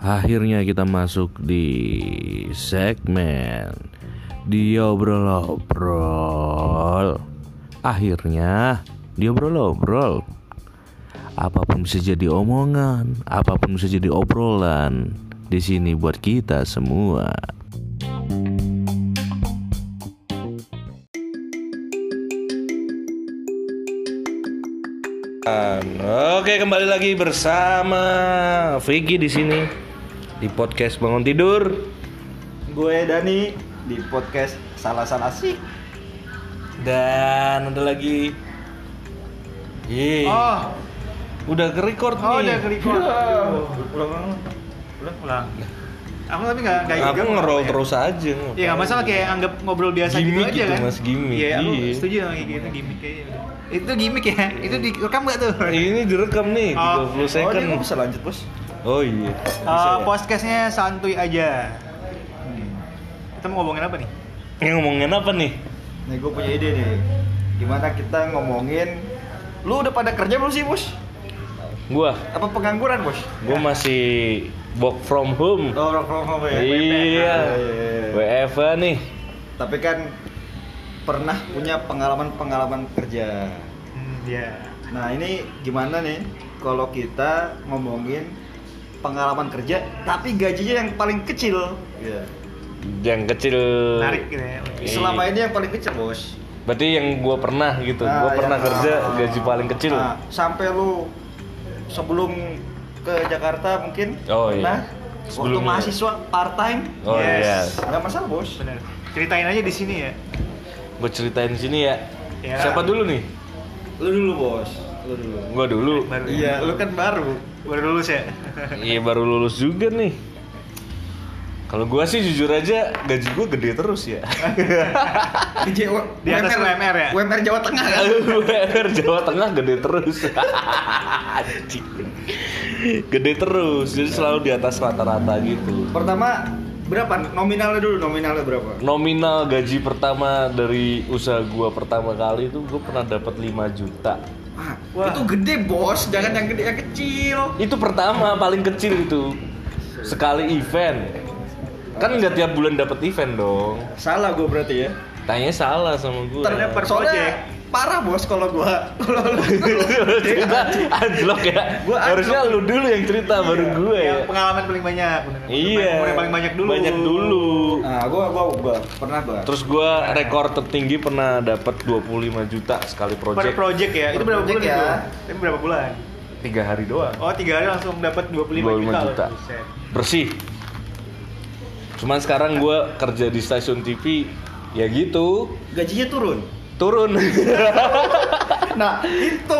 Akhirnya kita masuk di segmen Diobrol-obrol. Akhirnya Diobrol-obrol. Apa pun bisa jadi omongan Apa pun bisa jadi obrolan di sini buat kita semua Oke kembali lagi bersama Vicky di sini di podcast bangun tidur. Gue Dani di podcast Salah Salah Asik. Dan ada lagi Yeay. Oh, Udah ke record oh nih. udah record. Ulang, ulang, ulang, ulang. Aku tapi nggak nggak Aku ya. terus aja. Iya nggak masalah kayak anggap ngobrol biasa gitu Gimmick aja gitu, kan. Mas, gimmick. Iya, aku Iya. setuju sama kayak gitu gimmick kayaknya. Itu gimmick ya? Itu direkam nggak tuh? Ini direkam nih Oh. 30 second. Oh, kok bisa lanjut, Bos? Oh iya. Eh, podcastnya santuy aja. Kita mau ngomongin apa nih? Ini ngomongin apa nih? Nih, gue punya ide nih. Gimana kita ngomongin Lu udah pada kerja belum sih, Bos? Gua, Apa pengangguran, Bos? gua masih work from home. Oh, work from home ya. Iya. WFA nih. Tapi kan pernah punya pengalaman-pengalaman kerja. Hmm, iya. Nah, ini gimana nih kalau kita ngomongin pengalaman kerja tapi gajinya yang paling kecil? Iya. Yang kecil. Menarik gitu ya. Selama ini yang paling kecil, Bos. Berarti yang gua pernah gitu. Nah, gua pernah kerja ah, gaji paling kecil. Nah, sampai lu sebelum ke Jakarta mungkin Oh, iya. pernah waktu mahasiswa part time Oh iya. nggak masalah bos Bener. Ceritain aja di sini ya. Gue ceritain sini ya. Ya. Siapa dulu nih? lu dulu bos lu dulu Gua dulu. Baru iya lu kan baru baru lulus ya. Iya baru lulus juga nih. Kalau gua sih jujur aja gaji gua gede terus ya. di, Jawa, Di atas UMR ya? UMR Jawa Tengah kan UMR Jawa Tengah gede terus. Gede terus, jadi selalu di atas rata-rata gitu. pertama berapa nominalnya dulu nominalnya berapa Nominal gaji pertama dari usaha gua pertama kali itu gua pernah dapat 5 juta. ah, Wah. itu gede bos jangan yang gede yang kecil Itu pertama paling kecil itu. Sekali event. Kan nggak tiap bulan dapat event dong. salah gue berarti ya Tanya salah sama gue. Ternyata per soalnya project. parah bos kalau gua kalau lu cerita anjlok ya. Gua Harusnya lu dulu yang cerita baru gue ya. Yang pengalaman paling banyak. bener. Iya. Yang paling banyak dulu. Banyak dulu. nah gua gua gua pernah gua Terus gua rekor tertinggi pernah dapat 25 juta sekali Per project. project ya. Itu berapa project bulan ya. itu? Itu berapa bulan? Tiga hari doang. Oh, tiga hari langsung dapat 25, 25 juta. juta. Bersih. Cuman sekarang gua kerja di stasiun TV ya gitu. gajinya turun Turun. nah itu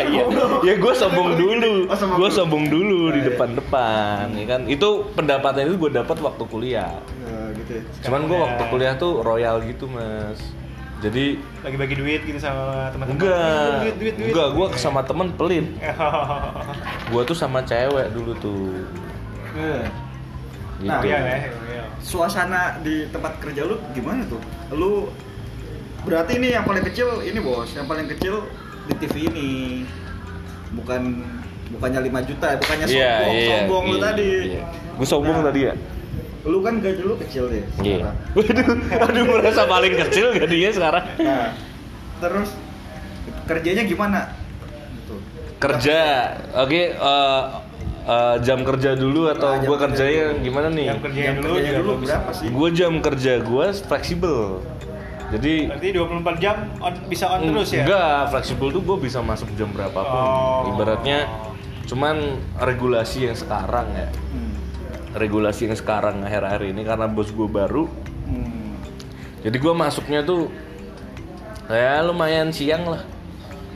Iya, ya gue sombong dulu, Oh, sombong gue dulu. sombong dulu di Oh, iya. depan-depan, ya kan? Itu pendapatan itu gue dapat waktu kuliah. Nah, gitu ya. Cuman gue waktu kuliah tuh royal gitu mas. Jadi Lagi-bagi duit gitu sama teman-teman. enggak, Duit, duit, duit. enggak gue sama temen pelit. Gue tuh sama cewek dulu tuh. Gitu. Nah, Iya, ya, iya. suasana di tempat kerja lu gimana tuh? Lu berarti ini yang paling kecil ini bos, yang paling kecil di TV ini bukan bukannya 5 juta, bukannya sombong, sombong lu tadi. Gue sombong Nah. tadi ya. Lu kan gaji lu kecil deh. Iya. sekarang. Waduh, aduh merasa paling kecil gajinya sekarang. Nah, terus kerjanya gimana? Gitu. Kerja, oke. eh, eh, jam kerja dulu atau Ah, jam gue kerja kerjanya dulu. gimana nih? Jam kerjanya Jam dulu kerjanya juga dulu berapa sih? Gue jam kerja gue fleksibel. Jadi Berarti 24 jam on, bisa on terus ya? Enggak, fleksibel tuh gue bisa masuk jam berapapun. Oh. Ibaratnya cuman regulasi yang sekarang ya. Hmm. Regulasi yang sekarang akhir-akhir ini karena bos gue baru. Hmm. Jadi gue masuknya tuh ya lumayan siang lah.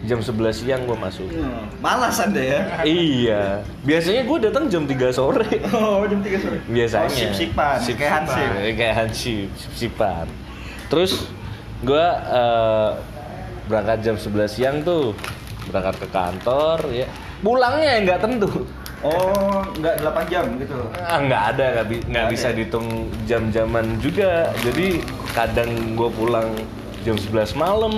Jam 11 siang gue masuk. Hmm. Malas anda ya? iya. Biasanya gue datang jam 3 sore. Oh, jam 3 sore. Biasanya. Oh, sip-sipan, Sip-sipan. kayak Hansip. Kayak hansip, sip-sipan. Terus gue eh, berangkat jam 11 siang tuh berangkat ke kantor ya pulangnya nggak tentu Oh, nggak 8 jam gitu. ah, nggak ada nggak bi- nggak bisa ada ya? dihitung jam-jaman juga jadi kadang gue pulang jam 11 malam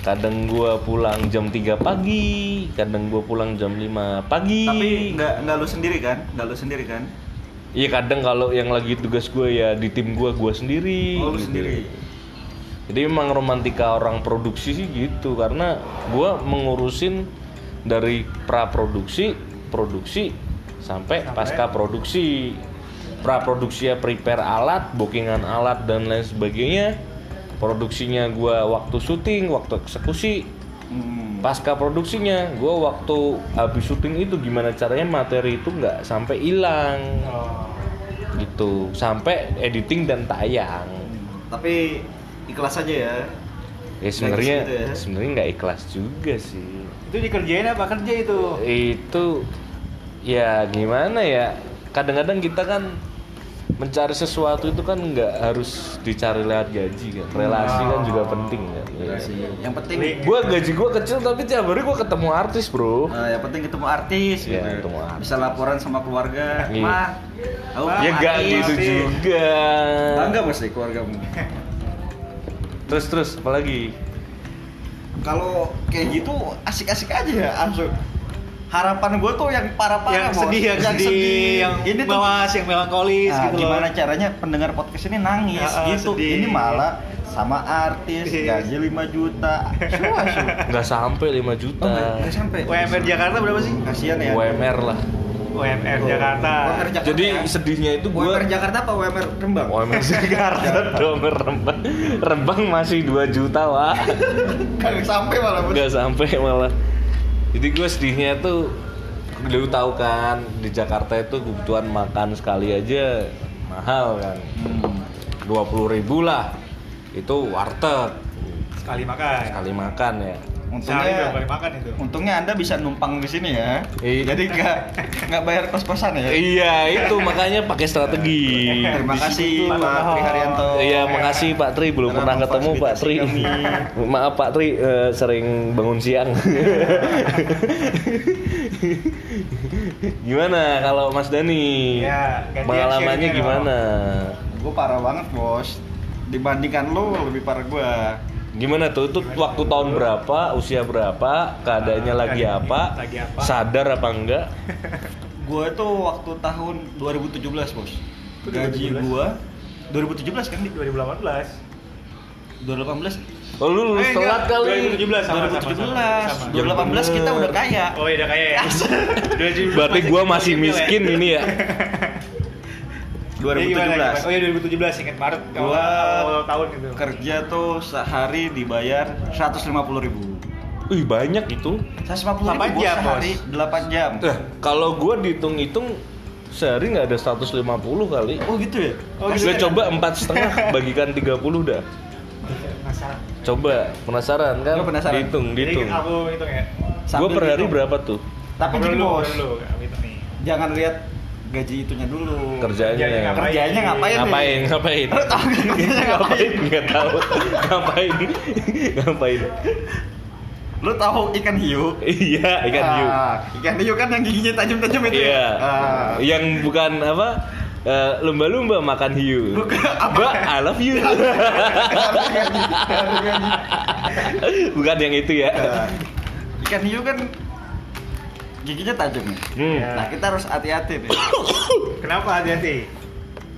kadang gua pulang jam 3 pagi kadang gua pulang jam 5 pagi Tapi nggak nggak lu sendiri kan? Nggak lu sendiri kan? iya kadang kalau yang lagi tugas gua ya di tim gua gua sendiri Oh, lu gitu. sendiri. jadi memang romantika orang produksi sih gitu karena gua mengurusin dari pra produksi produksi sampai, pasca produksi pra produksi ya prepare alat bookingan alat dan lain sebagainya produksinya gua waktu syuting waktu eksekusi Hmm. pasca produksinya gua waktu habis syuting itu gimana caranya materi itu nggak sampai hilang Oh. gitu sampai editing dan tayang Tapi ikhlas aja ya. ya sebenarnya gitu ya. sebenarnya nggak ikhlas juga sih Itu dikerjain apa kerja itu? itu ya gimana ya kadang-kadang kita kan mencari sesuatu itu kan nggak harus dicari lewat gaji kan relasi kan juga penting kan Iya sih. Yang penting gua gaji gua kecil tapi tiap hari gua ketemu artis bro Nah, yang penting ketemu artis Iya, gitu. ketemu artis. Bisa laporan sama keluarga. Iya. Mah, aku Ma, ya nggak artis gitu sih. juga bangga pasti keluargamu. terus terus apalagi Kalau kayak gitu asik-asik aja ya, langsung. Harapan gue tuh yang parah-parah yang sedih, yang, sedih, yang ini tuh mawas, yang melankolis Nah, gitu loh. gimana caranya pendengar podcast ini nangis ah, gitu. sedih. Ini malah sama artis Iya. gaji 5 juta. Nggak sampai 5 juta Oh, nggak sampai. UMR Jakarta berapa sih? Kasihan ya. UMR lah UMR Jakarta. UMR Jakarta jadi ya. sedihnya itu gua UMR Jakarta apa UMR Rembang? UMR Jakarta dong Rembang Rembang masih 2 juta wah Kagak sampai malah. Bos. nggak sampai malah jadi gue sedihnya tuh lu tahu kan di Jakarta itu kebutuhan makan sekali aja mahal kan Hmm. dua puluh ribu lah itu warteg Sekali makan. sekali makan ya Untungnya berapa kali makan itu? Untungnya Anda bisa numpang di sini ya. Iya. Jadi nggak nggak bayar kos-kosan ya. iya itu makanya pakai strategi Terima kasih. Pak Tri Haryanto. Iya, makasih Pak Tri belum Karena pernah ketemu Pak Tri. Maaf Pak Tri eh, sering bangun siang. gimana kalau Mas Dani? Ya, gantian Pengalamannya gimana? Gue parah banget bos. Dibandingkan lo lebih parah gue. Gimana tuh? Itu waktu tahun berapa? Usia berapa? Keadaannya Ah, lagi apa? lagi apa? Sadar apa enggak? Gue tuh waktu tahun 2017 bos. Itu Gaji 2017? gue 2017 kan di 2018. 2018 Oh, lu lulus Eh, telat enggak. kali. 2017 sama, sama, 2017 sama. 2018 kita udah kaya Oh iya udah kaya ya. 2017 Berarti gua masih miskin ini ya. Jadi gimana, gimana? 2017 Oh iya 2017 ingat Maret Gua awal, awal tahun gitu. kerja tuh sehari dibayar 150 ribu Wih, banyak itu. 150 ribu 8 bos jam, sehari 8 jam Nah, kalau gua dihitung-hitung sehari nggak ada 150 kali. Oh gitu ya? Oh, Gue gitu ya? coba empat setengah bagikan 30 dah. Penasaran. Coba penasaran kan? Gua penasaran. Dihitung, Jadi dihitung. aku hitung ya. Gue per hari berapa tuh? Tapi gini dulu, bos, jangan lihat gaji itunya dulu Kerjanya. Kerjanya ngapain? Kerjanya ngapain nih? Ngapain? Ngapain? Lu tahu kerjanya ngapain? ngapain? Nggak tahu. ngapain? ngapain? Lu tahu ikan hiu? Iya, ikan hiu. Ah, Ikan hiu kan yang giginya tajam-tajam itu Iya. ya? Ah. Yang bukan apa? eh, lumba-lumba makan hiu. Bukan, apa? I love you. bukan yang itu ya. Nah, ikan hiu kan giginya tajam ya. Hmm. Ya. Nah kita harus hati-hati nih. Kenapa hati-hati?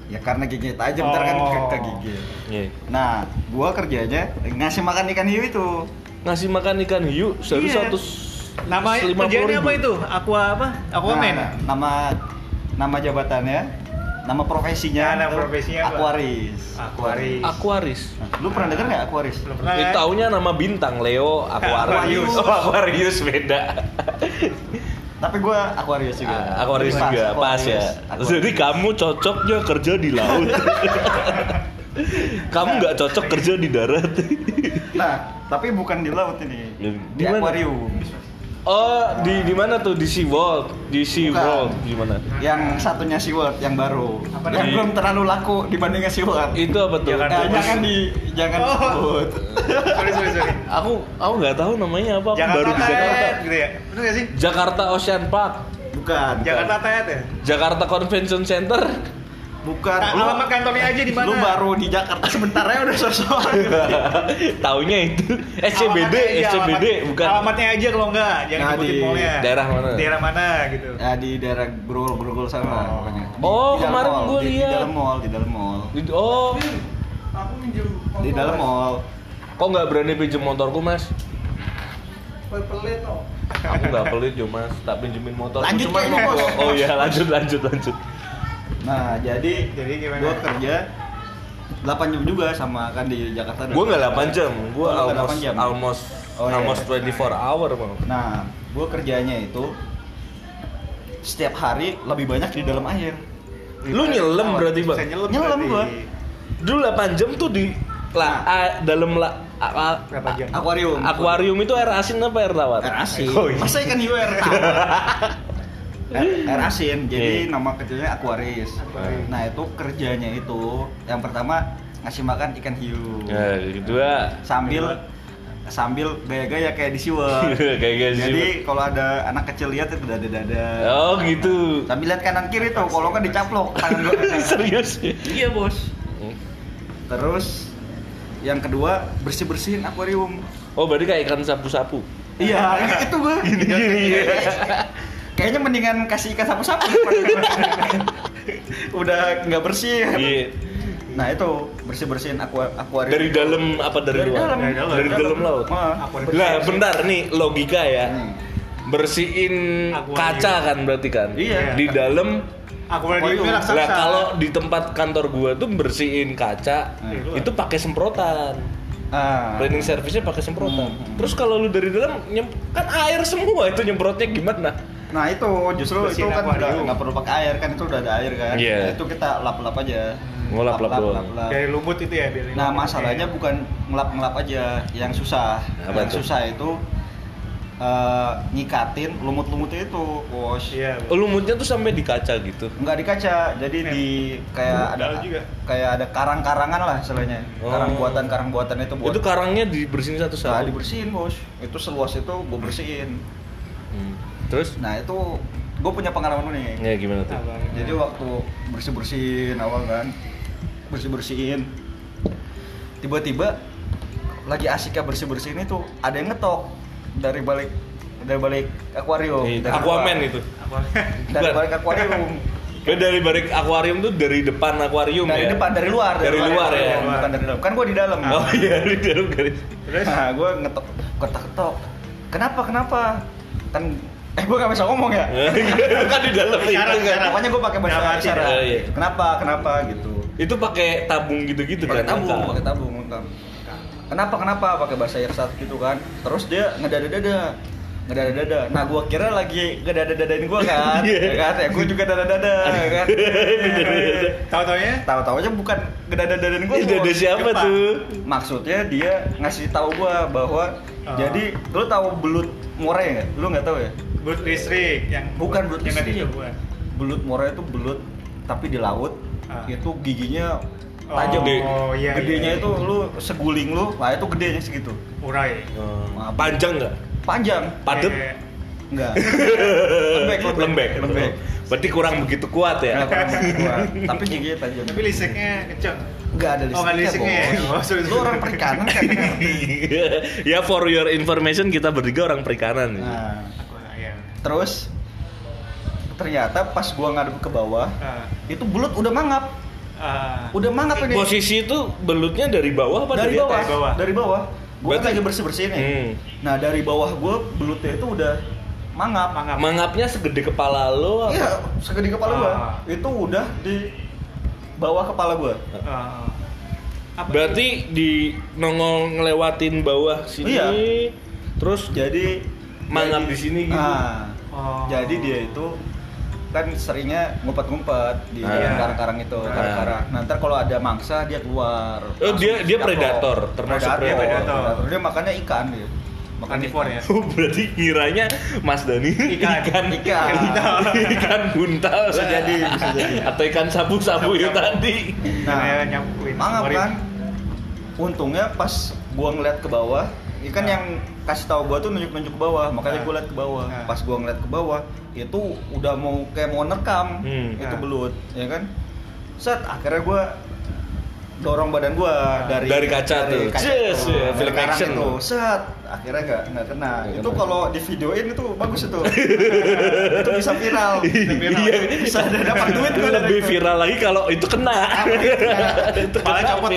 Ya karena giginya tajam ntar kan ke, ke Oh. gigi. Iya. Nah, gua kerjanya ngasih makan ikan hiu itu. Ngasih makan ikan hiu sehari Iya. satu Nama kerjaannya apa itu? Aqua apa? Aquaman. Nah, nama nama jabatannya, nama profesinya, Nah, nama profesinya apa? Aquaris. Aquaris. Aquaris. Nah, lu pernah denger nggak Aquaris? Belum pernah. Kan? taunya nama bintang Leo Aquarius. Aquarius. Oh, Aquarius beda. Tapi gua Aquarius juga. Ah, Aquarius juga pas ya. Aquarius. Jadi kamu cocoknya kerja di laut. kamu nggak cocok kerja di darat. Nah, tapi bukan di laut ini. Di di mana? Oh, di di mana tuh? Di Sea World. Di Sea Bukan. World gimana? Yang satunya SeaWorld yang baru. Apa yang namanya? belum terlalu laku dibandingnya SeaWorld. Itu apa tuh? Jangan Nah, Bos. jangan di jangan Oh. disebut. sorry sorry sorry. Aku aku nggak tahu namanya apa. Aku Jakarta baru di Jakarta. Gitu ya. Bener gak sih? Jakarta Ocean Park. Bukan. Jakarta Tayat ya? Jakarta Convention Center. Bukan Nah, lu, alamat kantornya aja di mana? lu baru di Jakarta sebentar ya udah sosok Taunya itu SCBD, Alamatnya SCBD alamat- bukan. Alamatnya aja kalau enggak, jangan Nah, di mallnya. daerah mana? Daerah mana gitu. ya di daerah Grogol Grogol sana Oh. pokoknya Di- Oh, di kemarin mall, gua di, di lihat. dalam mall di dalam mall Di- Oh, Aku minjem di dalam mall kok nggak berani pinjem motorku mas? pelit toh. Aku nggak pelit yo mas, tak pinjemin motor. Lanjut Cuma mau- Bos. Oh iya lanjut lanjut lanjut. Nah jadi Jadi gimana? gua kerja 8 jam juga sama kan di Jakarta Gue nggak 8 jam, gue Oh, almost 8 jam. almost Oh, iya. almost 24 hour bang. Nah, gue kerjanya itu setiap hari lebih banyak di dalam air. Lu nyelam berarti bang? Nyelam, Nyelam gua. Dulu 8 jam tuh di la, a- dalam la, a- a- Berapa jam? Akuarium. akuarium itu air asin apa air tawar? Air asin. Oh, iya. Masa ikan hiu air tawar? air, air asin. Jadi Iya. nama kecilnya Aquaris. Aquaris. Nah, itu kerjanya itu yang pertama ngasih makan ikan hiu. Nah, kedua Sambil sambil gaya-gaya kayak di gitu. Jadi kalau ada anak kecil lihat itu dada-dada. Oh gitu. Sambil lihat kanan kiri tuh, kalau kan dicaplok tangan. Serius? Iya bos. Terus yang kedua bersih bersihin akuarium. Oh berarti kayak ikan sapu-sapu. Iya itu gua. Kayaknya mendingan kasih ikan sapu-sapu. Udah nggak bersih. Iya. Nah itu bersih bersihin aqua akuarium. Dari dalam apa dari, Dari luar? dalam. Dari dalam. Dari dalam laut. Ah. Lah bentar nih logika ya. Hmm. Bersihin Akuarium. kaca kan berarti kan? Iya. Di dalam Aku Akuarium. raksasa. Lah kalau di tempat kantor gua tuh bersihin kaca Hmm. itu pakai semprotan. Ah. Cleaning service-nya pakai semprotan. Hmm. Terus kalau lu dari dalam nyem- kan air semua itu nyemprotnya gimana? Nah itu justru Bersihin itu kan akuarium. nggak perlu pakai air kan itu udah ada air kan. Iya. Nah, itu kita lap-lap aja. Oh, lap-lap doang. Dari lumut itu ya biar Nah masalahnya bukan ngelap-ngelap aja, yang susah. Apa yang tuh? susah itu eh, ngikatin lumut-lumutnya itu, bos. Iya. Oh, lumutnya tuh sampai di kaca gitu. Nggak di kaca, jadi Iya. di kayak ada juga. kayak ada karang-karangan lah istilahnya. Oh. Karang buatan karang buatan itu buat. Itu karangnya dibersihin Nah, satu-satu. dibersihin bos. Itu seluas itu gue bersihin. Hmm. Terus? Nah itu gue punya pengalaman nih. Ya gimana tuh? Jadi waktu bersih bersihin awal kan, bersih bersihin, tiba-tiba lagi asiknya bersih bersihin itu ada yang ngetok dari balik dari balik akuarium. Eh, dari Aquaman luar. itu. Dari balik akuarium. Eh, dari balik akuarium tuh dari depan akuarium dari ya? depan, dari luar, Dari luar ya? akuarium, Bukan dari dalam. Kan gue di dalam. Oh iya, di dalam garis. Terus Nah, gue ngetok, ketok-ketok. Kenapa? Kenapa? Kan eh gue gak bisa ngomong ya. kan di dalam itu Isyarat, kan. Pokoknya gue pakai bahasa isyarat. oh, iya. Kenapa? Kenapa gitu. Itu pakai tabung gitu-gitu pakai kan? tabung, pakai tabung lengkap. Kenapa? Kenapa? Pakai bahasa isyarat gitu kan. Terus dia ngedada-dada. Ngedada-dada. Nah, gua kira lagi ngedada-dadain gua kan. Iya. ya kan? Ya gua juga dada-dada ya kan. tahu-taunya Tahu-taunya bukan ngedada-dadain gua. Ih, dada siapa Jepang. tuh? Maksudnya dia ngasih tahu gua bahwa Oh. jadi lu tahu belut murai nggak? Lu nggak tahu ya? Belut listrik yang Bukan belut yang nggak listrik. dicoba. Belut murai itu belut tapi di laut Ah. itu giginya Oh, tajam. iya, gedenya iya, iya. itu lu seguling lu, nah itu gedenya segitu. Urai. Oh. Maaf. Panjang nggak? Panjang. Padet? Eh, Enggak. lembek, lembek, lembek. lembek. Berarti kurang begitu kuat ya? Nggak kurang kuat. Tapi giginya tajam. tapi listriknya kenceng. Enggak ada Oh, nggak ada listriknya, listriknya ya? bos. Oh, sorry, Lu orang perikanan kan ya for your information kita bertiga orang perikanan nih. Nah, ya. Terus ternyata pas gua ngadep ke bawah, Ah, itu belut udah mangap. ah. Udah mangap ini. Posisi itu belutnya dari bawah apa dari dari, bawah, atas? bawah? dari bawah. Gua Berarti- kan lagi bersih-bersih nih. Hmm. Nah, dari bawah gua belutnya itu udah mangap. Mangap. Mangapnya segede kepala lo apa? Iya, segede kepala gua. Ah. Itu udah di bawah kepala gua. Ah. Apa Berarti di nongol ngelewatin bawah sini. Iya. Terus Jadi Mangap jadi- di sini gitu. Ah, Oh. Jadi dia itu kan seringnya ngumpet-ngumpet di Ah. karang-karang itu, Ah. karang-karang. Nah, ntar kalau ada mangsa dia keluar. Oh, dia- dia predator, termasuk predator. predator. predator. Dia makannya ikan dia. Makan ikan. ya? Oh, berarti kiranya Mas Dani Ikan. ikan Ikan. ikan buntal Bisa jadi, bisa jadi. atau ikan sabu-sabu itu Sabu-sabu. tadi. Nah, Kayak nyampuin Mangap kan? Untungnya pas gua ngeliat ke bawah, ikan Ah. yang kasih tahu gua tuh nunjuk-nunjuk ke bawah, makanya Ah. gua liat ke bawah. Ah. Pas gua ngeliat ke bawah, itu udah mau kayak mau nekam Hmm. itu Ah. belut, ya kan? set akhirnya gue dorong badan gue dari Dari kaca tuh. Yes, tuh, ya, dari film action itu tuh. set akhirnya nggak nggak kena Nggak itu kena. kalau di videoin itu bagus itu itu bisa viral Iya. bisa ada dapat duit gue dari lebih itu. viral lagi kalau itu kena itu Malah kena copot.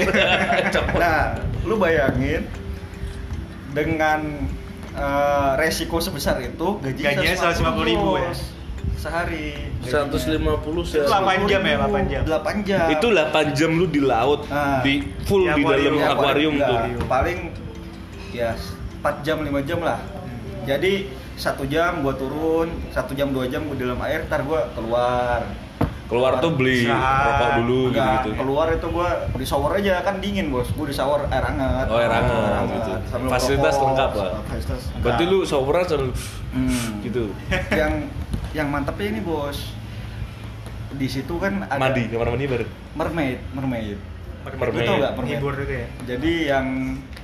Copot. Nah, lu bayangin dengan eh, resiko sebesar itu gajinya Gajinya 150.000 ya? bos. sehari 150 sih Itu 8 jam ya, 8 jam. 8 jam itu 8 jam lu di laut Nah. di full Di di dalam akuarium. Enggak, tuh paling ya 4 jam 5 jam lah jadi satu jam gua turun satu jam dua jam gua di dalam air ntar gua keluar keluar tuh beli Istirahat. rokok dulu gitu Enggak, gitu keluar itu gua di shower aja kan dingin bos gua di shower air hangat Oh, air hangat, gitu. Sambil Fasilitas ngerokok, lengkap lah. fasilitas berarti lu showeran sambil Hmm. gitu yang yang mantapnya ini bos di situ kan ada mandi kamar mandi bareng mermaid mermaid Mermaid. Lu tau nggak mermaid Hibur itu ya. jadi yang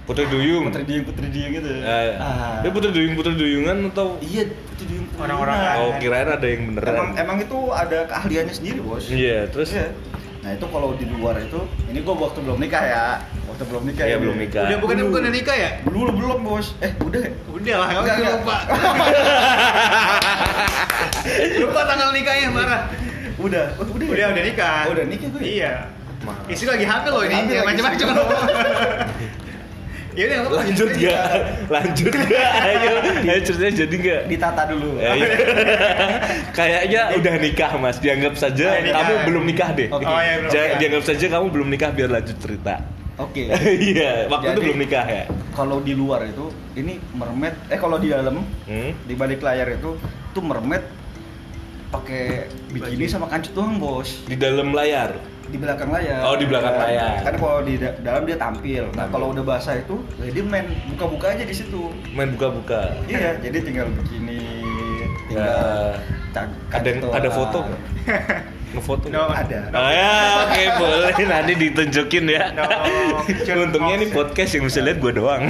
putri duyung putri duyung putri duyung gitu Eh, Ah. dia putri duyung putri duyungan atau iya putri duyung Orang-orang oh kirain ada yang beneran emang emang itu ada keahliannya sendiri bos iya terus Iya. nah itu kalau di luar itu ini gua waktu belum nikah ya waktu belum nikah Iya, ini. belum nikah. Udah bukan bukan udah nikah ya? dulu belum bos eh udah ya? Udah lah, Enggak, enggak lupa. lupa tanggal nikahnya marah. udah oh, udah ya? Udah udah nikah. Oh, udah nikah gue ya? Iya. Istri lagi hamil loh ini, macam-macam. Ya udah, nggak lanjut gak lanjut gak ayo ayo ceritanya jadi gak ditata dulu Ya, iya. Kayaknya udah nikah mas, dianggap saja nikah. kamu belum nikah deh. Oke. Oh, iya, belum Ja- nikah. Dianggap saja kamu belum nikah biar lanjut cerita. oke Iya, waktu itu Jadi- belum nikah ya. kalau di luar itu ini mermaid eh kalau di dalam Hmm? di balik layar itu tuh mermaid pakai bikini sama kancut doang bos Di dalam layar. di belakang layar Oh, di belakang Kan- layar. kan kalau di da- dalam dia tampil nah kalau udah basah itu ya dia main buka-buka aja di situ Main buka-buka. iya jadi tinggal bikini tinggal Ya. Ada ada foto nggak? Ngefoto. No. nggak? ada Oh ya, oke boleh nanti ditunjukin ya. No, Untungnya ini podcast yang bisa lihat gue doang.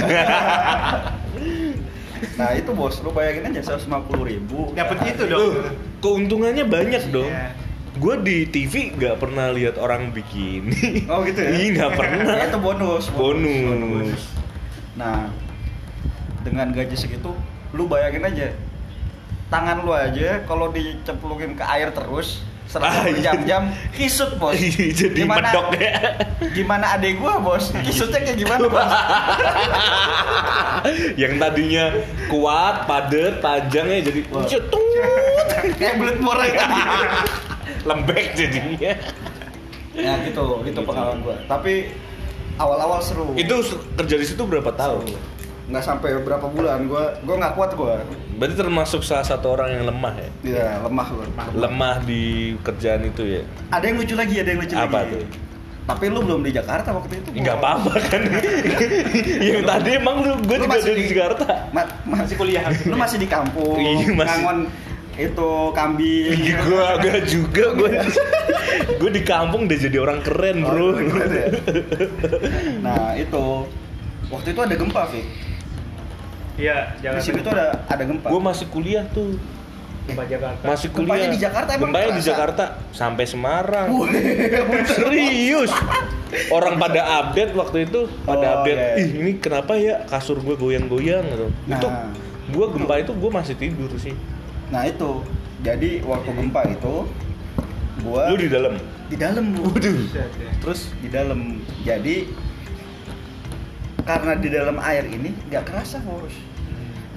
nah itu bos lu bayangin aja 150 ribu Dapat itu Loh, dong. Keuntungannya banyak dong. Iya. Gue di TV nggak pernah lihat orang bikini. oh gitu ya Iya nggak pernah. Itu bonus Bonus. Nah, dengan gaji segitu, lu bayangin aja, tangan lu aja kalau dicemplungin ke air terus, Ah, selama iya. berjam-jam, kisut bos. Jadi medok ya. Gimana adek gua bos? Kisutnya kayak gimana bos? yang tadinya kuat, padet, panjangnya jadi Wah. Kayak belut morai tadi. lembek jadinya. ya gitu, gitu pengalaman gua. Tapi awal-awal seru. Itu kerja di situ berapa tahun? nggak sampai berapa bulan, gua gua nggak kuat gua. Berarti termasuk salah satu orang yang lemah ya. Iya, lemah gua. Lemah di kerjaan itu ya. Ada yang lucu lagi, ada yang lucu Apa lagi. tuh? Tapi lu belum di Jakarta waktu itu. Nggak apa-apa kan. yang tadi emang lu gue juga dari di- Jakarta. Ma- masih kuliah. Lu masih di kampung. Iya, masih. Ngangon itu kambing. Iya, gue agak juga gue gue di kampung udah jadi orang keren Oh, bro. keren ya. Nah, itu waktu itu ada gempa, Fik. Iya, Di jangan situ tuh ada ada gempa. gue masih kuliah tuh, Gempa Jakarta. masih Gempanya kuliah. di Jakarta emang Gempanya di? Jakarta sampai Semarang. Serius. Orang pada update waktu itu, pada Oh, update, iya, iya. ih ini kenapa ya kasur gue goyang-goyang gitu. Nah. Itu gue gempa itu gue masih tidur sih. Nah, itu. Jadi waktu gempa itu gua Lu di dalam. di dalam, ya. Terus di dalam. Jadi karena di dalam air ini nggak kerasa, Bos.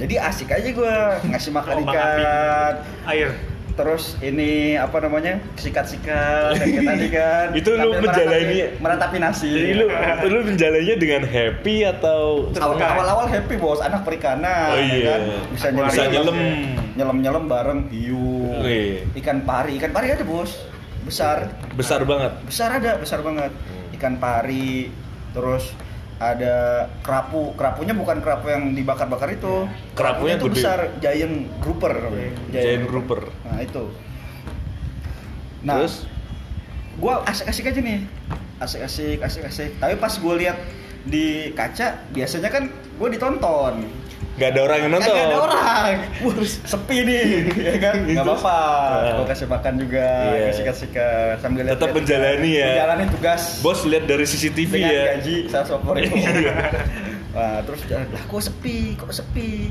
Jadi asik aja gua ngasih makan Oh, ikan. Air. Terus ini apa namanya? Sikat-sikat kayak tadi kan. Itu lu menjalani- meratapi, nasi. Lu lu menjalannya dengan happy atau Awal- awal-awal happy bos anak perikanan Oh, ya iya. kan bisa Bisa nyelam nyelam nyelam bareng hiu Iya. ikan pari ikan pari ada bos besar besar banget. besar ada besar banget Hmm. ikan pari terus ada kerapu. Kerapunya bukan kerapu yang dibakar-bakar itu. Kerapunya tuh gede. besar giant grouper Giant grouper. nah itu. Nah Terus? gua asik-asik aja nih. Asik-asik asik-asik. Tapi pas gue lihat di kaca biasanya kan gue ditonton Gak ada orang yang nonton. Kagak ada orang. Wah, sepi nih, ya kan? Gak apa-apa. Nah. Gue kasih makan juga, Iya. kasih sikat sambil lihat- Tetap menjalani ya. Menjalani tugas. Bos lihat dari CCTV dengan ya. gaji saya sopor itu. Wah, terus jalan, lah kok sepi, kok sepi.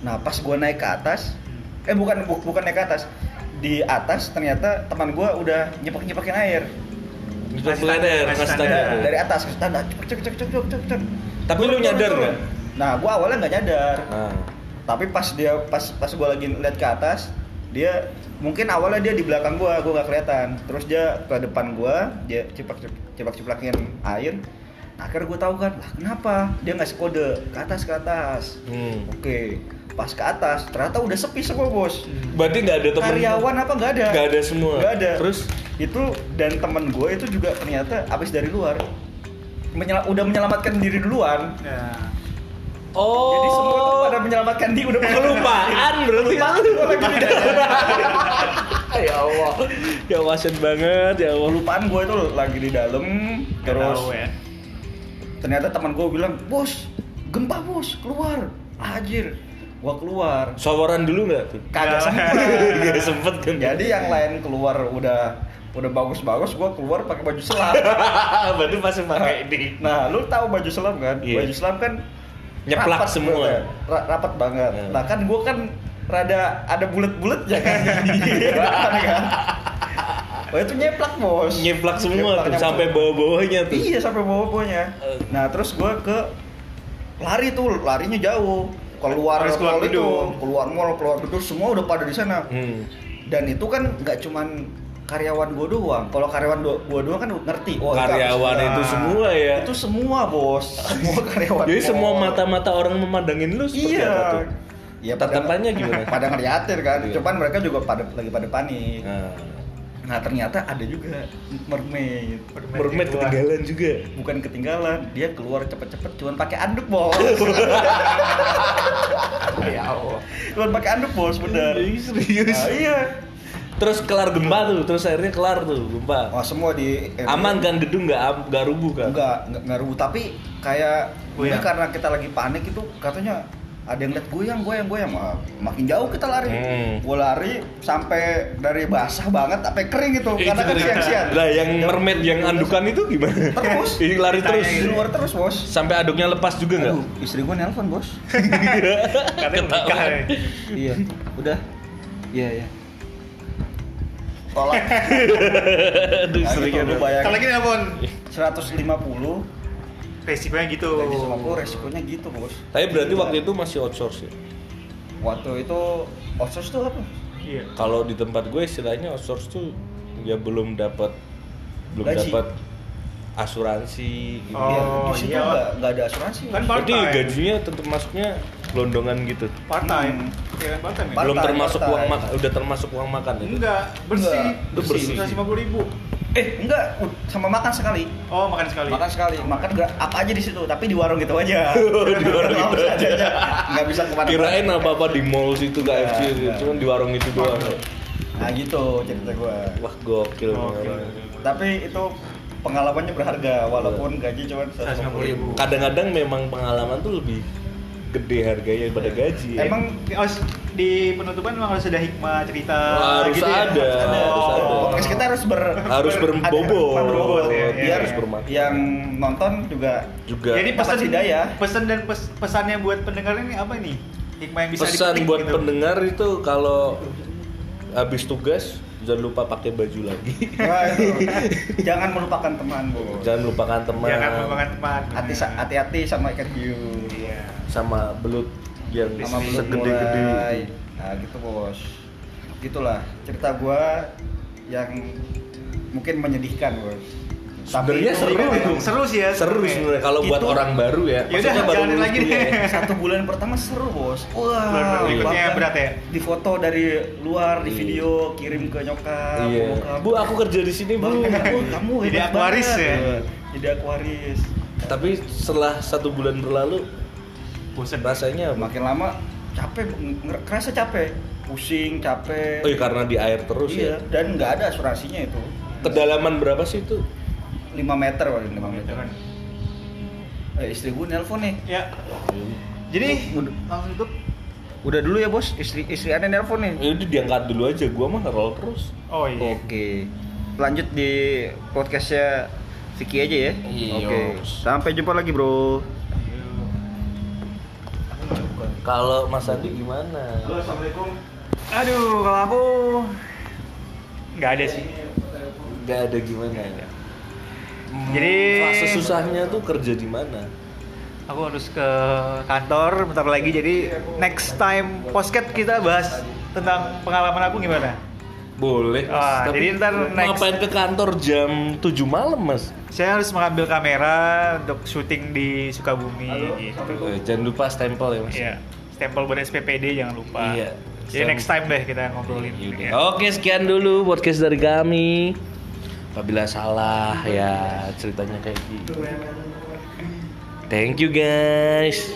Nah, pas gue naik ke atas, eh bukan bu- bukan naik ke atas. Di atas ternyata teman gue udah nyepak-nyepakin air. Standar, tanda, ngasih ngasih tanda. Dari atas ke tanda, cek cek cek cek cek cek. Tapi lu nyadar nggak? Nah, gue awalnya nggak nyadar. Nah, Tapi pas dia pas pas gue lagi lihat ke atas, dia mungkin awalnya dia di belakang gua, gua nggak kelihatan. Terus dia ke depan gua, dia cipak cipak ciplakin air. Akhirnya gue tahu kan, lah kenapa? Dia ngasih kode ke atas ke atas. hmm. Oke, pas ke atas ternyata udah sepi semua bos. Berarti nggak ada temen Karyawan apa nggak ada? Nggak ada semua. Nggak ada. Terus itu dan temen gue itu juga ternyata abis dari luar menyela- udah menyelamatkan diri duluan. Nah, Oh. Jadi semua tuh pada menyelamatkan diri udah kelupaan berarti. Kelupaan gua dalam. ya Allah. Ya wasen banget ya Allah. kelupaan gue itu lagi di dalam terus tahu ya. ternyata teman gue bilang bos gempa bos keluar Anjir gue keluar Sawaran dulu nggak tuh? kagak sempet Gak sempet kan? jadi yang lain keluar udah udah bagus-bagus gue keluar pakai baju selam Berarti masih pakai ini. nah lu tahu baju selam kan Iya. baju selam kan Nyeplak rapat semua. banget, ra- rapat banget Hmm. nah kan gue kan rada ada bulat-bulat ya kan Kan, kan? Oh itu nyeplak bos Nyeplak semua tuh Nyeplak, sampai nyeplak. bawah-bawahnya tuh. Iya sampai bawah-bawahnya. Eh. Nah terus gue ke lari tuh, larinya jauh. Keluar Harus keluar itu, gedung. keluar mall, keluar gedung, semua udah pada di sana. Hmm. Dan itu kan nggak cuman karyawan gue doang. Kalau karyawan gue doang kan ngerti. Oh, Karyawan itu semua ya. Itu semua bos, semua karyawan. Jadi semua mata-mata orang memandangin lu seperti Iya. apa tuh? Iya, Tatapannya gimana? Pada ngeliatin kan. Iya. Cuman mereka juga pada lagi pada panik. Nah, Nah ternyata ada juga mermaid. mermaid keluar. ketinggalan juga. bukan ketinggalan dia keluar cepet-cepet cuman pakai anduk bos Ya Allah. cuman pakai anduk bos bener Ih, serius. Nah, iya Terus kelar gempa tuh, terus akhirnya kelar tuh gempa. oh semua di eh, Aman kan gedung nggak nggak rubuh kan? enggak enggak, enggak rubuh tapi kayak Goyang. mungkin karena kita lagi panik itu katanya ada yang lihat goyang goyang goyang Wah, makin jauh kita lari Hmm. gua lari sampai dari basah banget sampai kering gitu karena kan siang-siang Lah yang mermaid yang andukan itu gimana? Terus. Ini lari terus. di luar terus bos Sampai aduknya lepas juga nggak? Istri gua nelpon bos Katanya nikah ya. iya udah iya iya tolak Aduh, Nah, sering gitu, ada. lu bayangin. Kalau lagi nelpon 150 resikonya gitu. 150 resikonya gitu bos Tapi berarti waktu itu masih outsource ya? waktu itu outsource tuh apa Iya. Kalau di tempat gue istilahnya outsource tuh ya belum dapat belum dapat asuransi gitu. Oh, Iya, di situ iya. nggak nggak ada asuransi Kan time. gajinya tetap masuknya gelondongan gitu. Part time. Hmm. Iya kan part time ya? Belum termasuk part uang makan, udah termasuk uang makan itu. Enggak, bersih. Enggak, itu bersih. 150 ribu. eh enggak uh, sama makan sekali Oh, makan sekali. makan sekali makan nggak apa aja di situ tapi di warung gitu aja Di warung gitu aja nggak bisa ke mana Kirain apa apa di mall situ KFC gitu. Enggak. cuman di warung itu doang. nah gitu cerita gue Wah gokil. Orang. tapi itu pengalamannya berharga walaupun gaji cuma 150 ribu 150.000. Kadang-kadang memang pengalaman tuh lebih gede harganya daripada gaji. ya. emang Oh, di penutupan memang harus ada hikmah cerita Harus gitu ya? ada, harus ada. podcast kita harus ber Harus berbobot. ada- berbobot ya, ya, biar harus bermakna. yang nonton juga juga Jadi pesan hidayah. pesan dan pes- pesannya buat pendengar ini apa nih? Hikmah yang bisa pesan buat gitu. pendengar itu kalau habis tugas jangan lupa pakai baju lagi. Jangan melupakan teman bu jangan lupakan teman Jangan melupakan teman. hati hati-hati sama ikan hiu Iya. Sama belut yang sama belum segede-gede. mulai nah gitu bos gitulah cerita gua yang mungkin menyedihkan bos Sebenarnya itu- seru. Seru sih ya. Seru nih. sebenarnya kalau buat orang baru ya. Ya Maksudnya udah, baru lagi deh. ya. satu bulan pertama seru bos wah Bulan berikutnya berat ya? di foto dari luar di Iya. video kirim ke nyokap Iya. bokap. Bu, aku kerja di sini, Bu. Kamu Jadi hebat akuaris banget. ya? jadi akuaris Tapi setelah satu bulan berlalu Bosen. rasanya apa? makin lama capek nger- kerasa capek pusing capek Oh iya karena di air terus iya ya. dan nggak ada asuransinya itu Kedalaman berapa sih itu? 5 meter waduh 5 Gitu meter kan. Eh, istri gue nelpon nih. Ya. Jadi Udah. langsung tutup. Udah dulu ya bos, istri istri aneh nelpon nih. Ya udah diangkat dulu aja, gua mah roll terus. Oh iya. Oke. Lanjut di podcastnya Vicky aja ya. Iya. Oke. Sampai jumpa lagi bro. Kalau Mas Andi gimana? assalamualaikum. Aduh, kalau aku nggak ada sih. Gak ada gimana ya? Jadi- fase susahnya tuh kerja di mana? Aku harus ke kantor bentar lagi. Jadi next time podcast kita bahas tentang pengalaman aku gimana? Boleh. Ah, Tapi jadi ntar next- ngapain ke kantor jam 7 malam, Mas? Saya harus mengambil kamera untuk syuting di Sukabumi gitu. Eh, jangan lupa stempel ya, Mas. Iya. Stempel buat SPPD jangan lupa. Iya. Jadi Stem- next time deh kita ngobrolin. Yaudah. Ya. Oke, sekian dulu podcast dari kami. Apabila salah ya ceritanya kayak gitu. Thank you guys.